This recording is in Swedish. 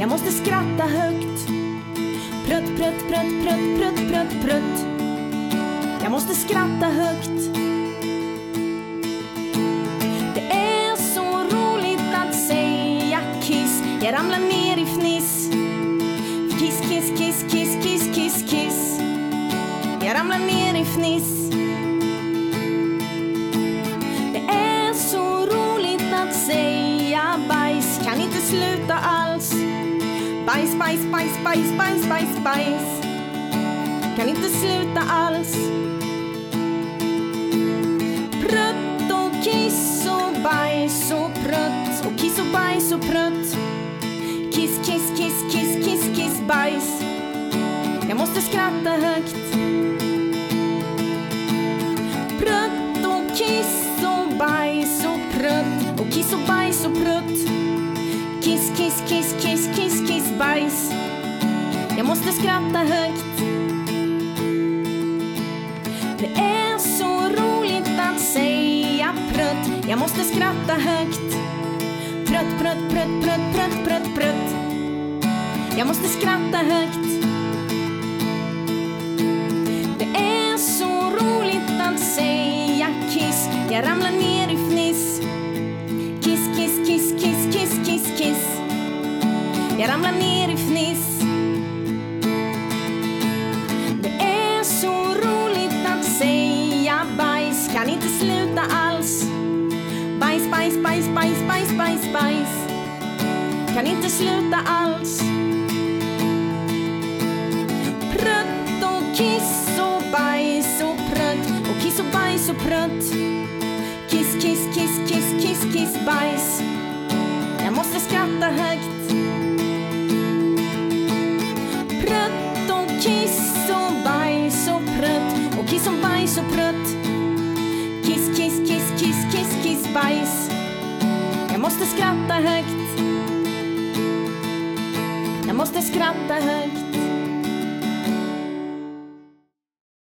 Jag måste skratta högt. Prutt, prutt, prutt, prutt, prutt, prutt, prutt. Jag måste skratta högt. Det är så roligt att säga kiss. Jag ramlar ner i fniss. Kiss, kiss, kiss, kiss, kiss, kiss, kiss. Jag ramlar ner i fniss. Bajs, bajs, bajs, bajs, bajs, bajs. Kan inte sluta alls. Prutt och kiss och bajs och prutt och kiss och bajs och prutt. Kiss, kiss, kiss, kiss, kiss, kiss, bajs. Jag måste skratta högt. Prutt och kiss och bajs och prutt och kiss och bajs och prutt. Kiss, kiss, kiss, kiss, kiss, kiss, bajs. Jag måste skratta högt. Det är så roligt att säga prutt. Jag måste skratta högt. Prutt, prutt, prutt, prutt, prutt, prutt, prutt. Jag måste skratta högt. Ramlar ner i fniss. Det är så roligt att säga bajs. Kan inte sluta alls. Bajs, bajs, bajs, bajs, bajs, bajs, bajs. Kan inte sluta alls. Kiss som bajs och prutt. Kiss, kiss, kiss, kiss, kiss, kiss, bajs. Jag måste skratta högt. Jag måste skratta högt.